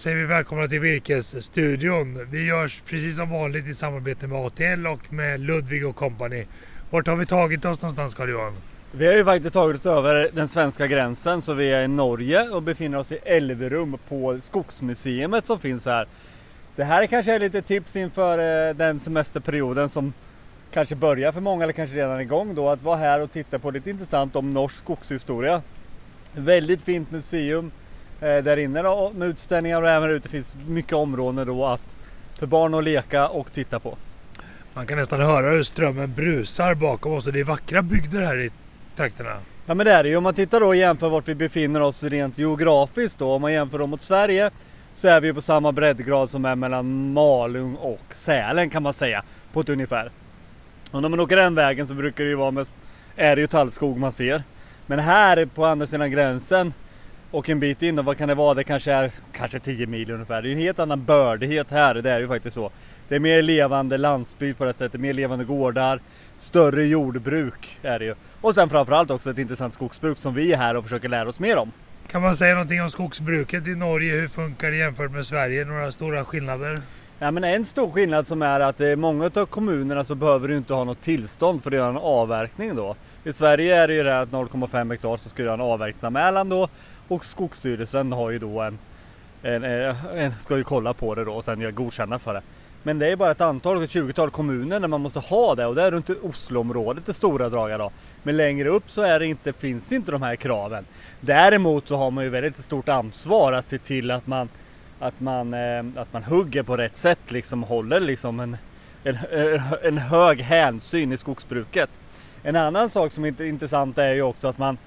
säger vi välkomna till Virkesstudion. Vi görs precis som vanligt i samarbete med ATL och med Ludvig och Company. Vart har vi tagit oss någonstans Carl-Johan? Vi har ju faktiskt tagit oss över den svenska gränsen så vi är i Norge och befinner oss i Elverum på Skogsmuseet som finns här. Det här kanske är lite tips inför eh, den semesterperioden som kanske börjar för många eller kanske redan är igång då att vara här och titta på lite intressant om norsk skogshistoria. Väldigt fint museum där inne då, med utställningar och även ute finns mycket områden då att för barn att leka och titta på. Man kan nästan höra hur strömmen brusar bakom oss och det är vackra bygder här i trakterna. Ja men det är det ju. Om man tittar då och jämför vart vi befinner oss rent geografiskt då. Om man jämför då mot Sverige så är vi på samma breddgrad som är mellan Malung och Sälen kan man säga. På ett ungefär. Och när man åker den vägen så brukar det ju vara mest, är det ju tallskog man ser. Men här på andra sidan gränsen och en bit in, och vad kan det vara? Det kanske är kanske 10 mil ungefär. Det är en helt annan bördighet här, det är ju faktiskt så. Det är mer levande landsbygd på det sättet, mer levande gårdar, större jordbruk är det ju. Och sen framförallt också ett intressant skogsbruk som vi är här och försöker lära oss mer om. Kan man säga någonting om skogsbruket i Norge? Hur funkar det jämfört med Sverige? Några stora skillnader? Ja, men en stor skillnad som är att i många av kommunerna så behöver du inte ha något tillstånd för att göra en avverkning då. I Sverige är det ju det att 0,5 hektar så ska du göra en avverkningsanmälan då och Skogsstyrelsen har ju då en, en, eh, en, ska ju kolla på det då och sen godkänna för det. Men det är bara ett antal, ett 20-tal kommuner där man måste ha det och det är runt Osloområdet i stora drag då. Men längre upp så är det inte, finns inte de här kraven. Däremot så har man ju väldigt stort ansvar att se till att man att man, eh, att man hugger på rätt sätt liksom håller liksom en, en, eh, en hög hänsyn i skogsbruket. En annan sak som är intressant är ju också att man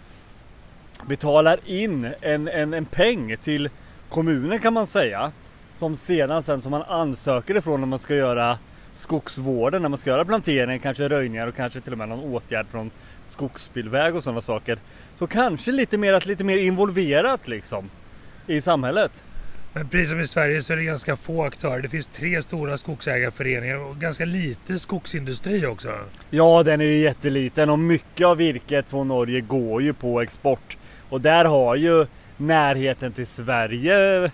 betalar in en, en, en peng till kommunen kan man säga. Som sedan sen som man ansöker ifrån när man ska göra skogsvården, när man ska göra plantering, kanske röjningar och kanske till och med någon åtgärd från skogsbilväg och sådana saker. Så kanske lite mer, lite mer involverat liksom i samhället. Men precis som i Sverige så är det ganska få aktörer. Det finns tre stora skogsägarföreningar och ganska lite skogsindustri också. Ja, den är ju jätteliten och mycket av virket från Norge går ju på export. Och där har ju närheten till Sverige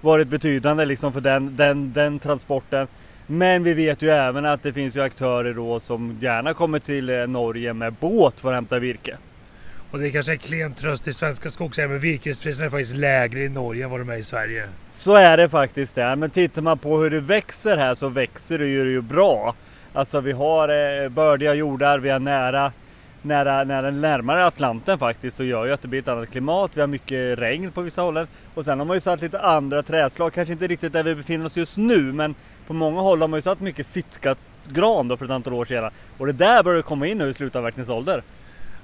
varit betydande liksom för den, den, den transporten. Men vi vet ju även att det finns ju aktörer då som gärna kommer till eh, Norge med båt för att hämta virke. Och det är kanske en klen tröst i svenska skogsägare men virkespriserna är faktiskt lägre i Norge än vad de är i Sverige. Så är det faktiskt det. Men tittar man på hur det växer här så växer det ju bra. Alltså vi har eh, bördiga jordar, vi är nära, nära, nära närmare Atlanten faktiskt och gör ju att det blir ett annat klimat. Vi har mycket regn på vissa hållen. Och sen har man ju satt lite andra trädslag, kanske inte riktigt där vi befinner oss just nu men på många håll har man ju satt mycket sitka gran då för ett antal år sedan. Och det där börjar komma in nu i slutavverkningsålder.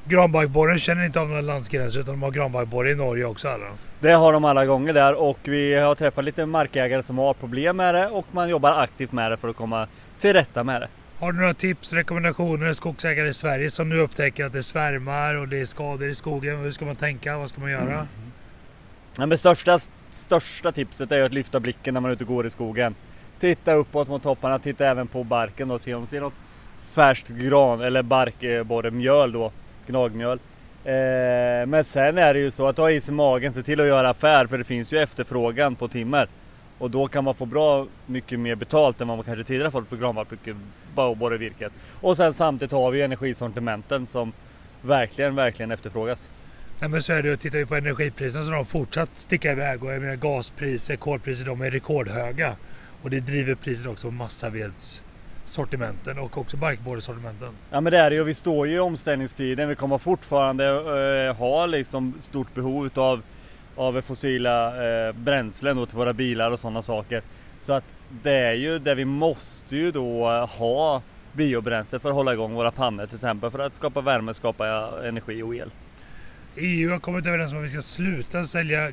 Granbarkborren känner inte av några landsgränser utan de har granbarkborre i Norge också alla. Det har de alla gånger där och vi har träffat lite markägare som har problem med det och man jobbar aktivt med det för att komma till rätta med det. Har du några tips, rekommendationer skogsägare i Sverige som nu upptäcker att det svärmar och det är skador i skogen? Hur ska man tänka? Vad ska man göra? Mm. Ja, men största, största tipset är att lyfta blicken när man är ute och går i skogen. Titta uppåt mot topparna, titta även på barken och se om ser något färskt gran eller barkborremjöl då gnagmjöl. Eh, men sen är det ju så att ha is i magen, se till att göra affär för det finns ju efterfrågan på timmer. Och då kan man få bra mycket mer betalt än vad man kanske tidigare fått på granbarkborrevirket. Och sen samtidigt har vi energisortimenten som verkligen, verkligen efterfrågas. Nej men så är det ju, tittar vi på energipriserna så har de fortsatt sticka iväg och jag menar gaspriser, kolpriser, de är rekordhöga. Och det driver priset också på massaveds sortimenten och också barkborresortimenten. Ja men det är det ju. Vi står ju i omställningstiden. Vi kommer fortfarande eh, ha liksom stort behov utav av fossila eh, bränslen då till våra bilar och sådana saker. Så att det är ju det vi måste ju då eh, ha biobränsle för att hålla igång våra pannor till exempel för att skapa värme, skapa energi och el. EU har kommit överens om att vi ska sluta sälja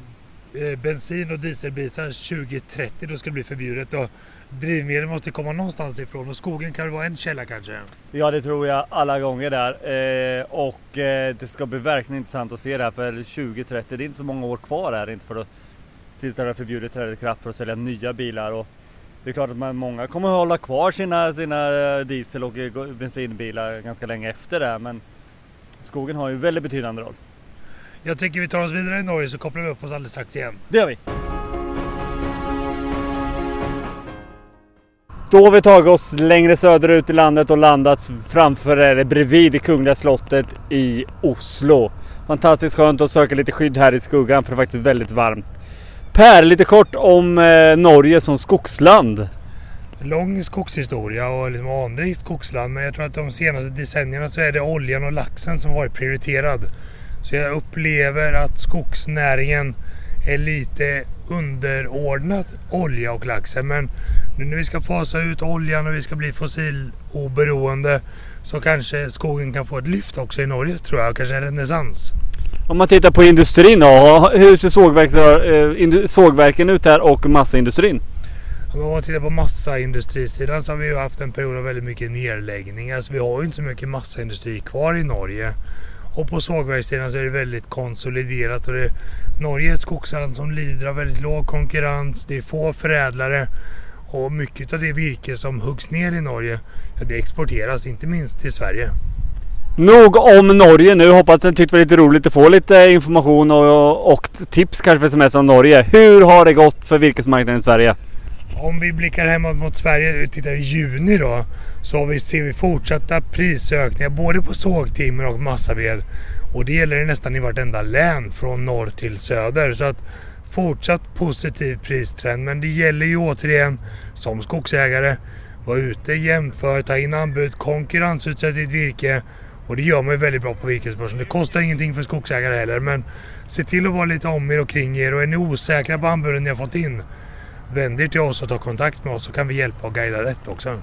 Eh, bensin och dieselbilar 2030. Då ska det bli förbjudet. Och drivmedel måste komma någonstans ifrån och skogen kan vara en källa kanske? Ja det tror jag alla gånger där eh, och eh, det ska bli verkligen intressant att se det här för 2030, det är inte så många år kvar här inte för att tills det är förbjudet träder i kraft för att sälja nya bilar och det är klart att man, många kommer att hålla kvar sina, sina eh, diesel och eh, bensinbilar ganska länge efter det men skogen har ju väldigt betydande roll. Jag tycker vi tar oss vidare i Norge så kopplar vi upp oss alldeles strax igen. Det gör vi! Då har vi tagit oss längre söderut i landet och landat framför, eller bredvid det Kungliga slottet i Oslo. Fantastiskt skönt att söka lite skydd här i skuggan för det är faktiskt väldigt varmt. Per, lite kort om eh, Norge som skogsland. Lång skogshistoria och liksom anrikt skogsland men jag tror att de senaste decennierna så är det oljan och laxen som har varit prioriterad. Så jag upplever att skogsnäringen är lite underordnad olja och laxen. Men nu när vi ska fasa ut oljan och vi ska bli fossiloberoende så kanske skogen kan få ett lyft också i Norge tror jag. Kanske en renässans. Om man tittar på industrin då. Hur ser sågverks, äh, sågverken ut här och massaindustrin? Om man tittar på massaindustrisidan så har vi ju haft en period av väldigt mycket nedläggningar. Så vi har ju inte så mycket massaindustri kvar i Norge. Och på sågverkstiden så är det väldigt konsoliderat. Och det, Norge är ett skogsland som lider av väldigt låg konkurrens. Det är få förädlare. Och mycket av det virke som huggs ner i Norge, det exporteras inte minst till Sverige. Nog om Norge nu. Hoppas ni tyckte det var lite roligt att få lite information och, och tips kanske för sms om Norge. Hur har det gått för virkesmarknaden i Sverige? Om vi blickar hemåt mot Sverige, tittar i juni då, så vi, ser vi fortsatta prisökningar både på sågtimmer och massaved. Och det gäller nästan i vartenda län från norr till söder. Så att fortsatt positiv pristrend. Men det gäller ju återigen som skogsägare, vara ute, jämför, ta in anbud, konkurrensutsätt ditt virke. Och det gör man ju väldigt bra på virkesbörsen. Det kostar ingenting för skogsägare heller. Men se till att vara lite om er och kring er. Och är ni osäkra på anbuden ni har fått in, vänd er till oss och ta kontakt med oss så kan vi hjälpa och guida rätt också.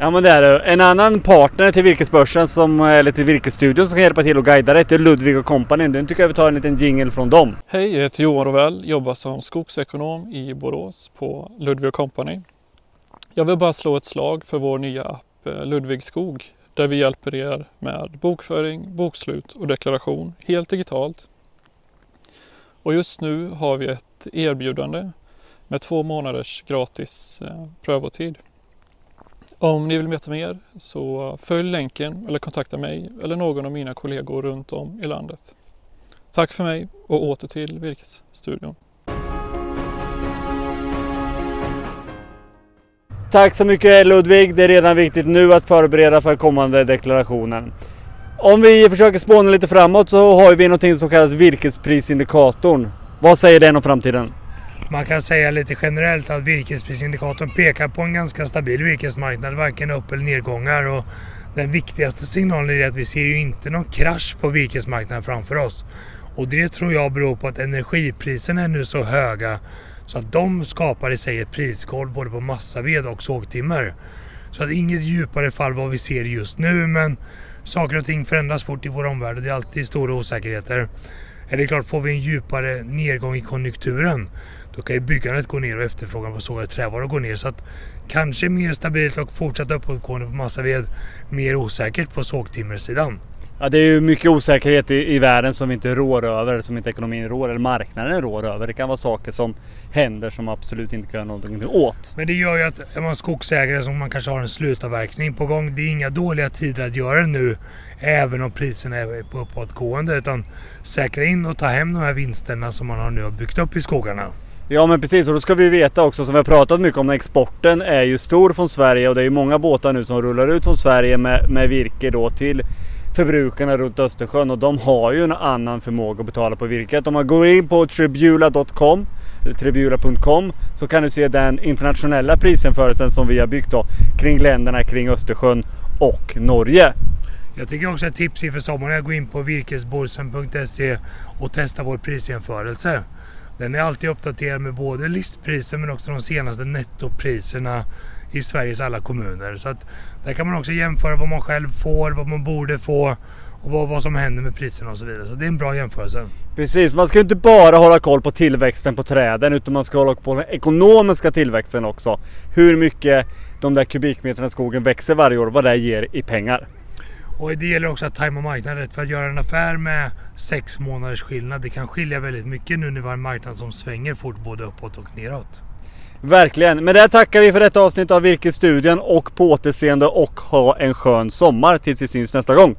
Ja men det är det. En annan partner till Virkesbörsen, som, eller till Virkesstudion som kan hjälpa till att guida rätt är Ludvig Company. Nu tycker jag vi tar en liten jingle från dem. Hej, jag heter Johan Rovell, jobbar som skogsekonom i Borås på Ludvig Company. Jag vill bara slå ett slag för vår nya app eh, Ludvig Skog där vi hjälper er med bokföring, bokslut och deklaration helt digitalt. Och just nu har vi ett erbjudande med två månaders gratis eh, prövotid. Om ni vill veta mer så följ länken eller kontakta mig eller någon av mina kollegor runt om i landet. Tack för mig och åter till Virkesstudion. Tack så mycket Ludvig. Det är redan viktigt nu att förbereda för kommande deklarationen. Om vi försöker spåna lite framåt så har vi någonting som kallas virkesprisindikatorn. Vad säger den om framtiden? Man kan säga lite generellt att virkesprisindikatorn pekar på en ganska stabil virkesmarknad, varken upp eller nedgångar. Och den viktigaste signalen är att vi ser ju inte någon krasch på virkesmarknaden framför oss. Och det tror jag beror på att energipriserna är nu så höga så att de skapar i sig ett prisgolv både på massaved och sågtimmer. Så att inget djupare fall vad vi ser just nu men saker och ting förändras fort i vår omvärld och det är alltid stora osäkerheter. Är det klart, får vi en djupare nedgång i konjunkturen då kan ju byggandet gå ner och efterfrågan på sågade trävaror gå ner. Så att kanske mer stabilt och fortsatt uppåtgående på massaved. Mer osäkert på sågtimmersidan. Ja, det är ju mycket osäkerhet i, i världen som vi inte rår över, som inte ekonomin rår eller marknaden rår över. Det kan vara saker som händer som absolut inte kan göra någonting åt. Men det gör ju att är man skogsägare som man kanske har en slutavverkning på gång. Det är inga dåliga tider att göra det nu. Även om priserna är på uppåtgående. Utan säkra in och ta hem de här vinsterna som man har nu har byggt upp i skogarna. Ja men precis och då ska vi veta också som vi har pratat mycket om exporten är ju stor från Sverige och det är ju många båtar nu som rullar ut från Sverige med, med virke då till förbrukarna runt Östersjön och de har ju en annan förmåga att betala på virket. Om man går in på tribula.com eller tribula.com så kan du se den internationella prisjämförelsen som vi har byggt då kring länderna kring Östersjön och Norge. Jag tycker också ett tips inför sommaren är att gå in på virkesborsen.se och testa vår prisjämförelse. Den är alltid uppdaterad med både listpriser men också de senaste nettopriserna i Sveriges alla kommuner. Så att där kan man också jämföra vad man själv får, vad man borde få och vad, vad som händer med priserna och så vidare. Så det är en bra jämförelse. Precis, man ska inte bara hålla koll på tillväxten på träden utan man ska hålla koll på den ekonomiska tillväxten också. Hur mycket de där kubikmetrarna skogen växer varje år, vad det ger i pengar. Och det gäller också att tajma marknaden rätt. För att göra en affär med sex månaders skillnad, det kan skilja väldigt mycket nu när vi har en marknad som svänger fort både uppåt och neråt. Verkligen. Med det tackar vi för detta avsnitt av Virkesstudien och på återseende och ha en skön sommar tills vi syns nästa gång.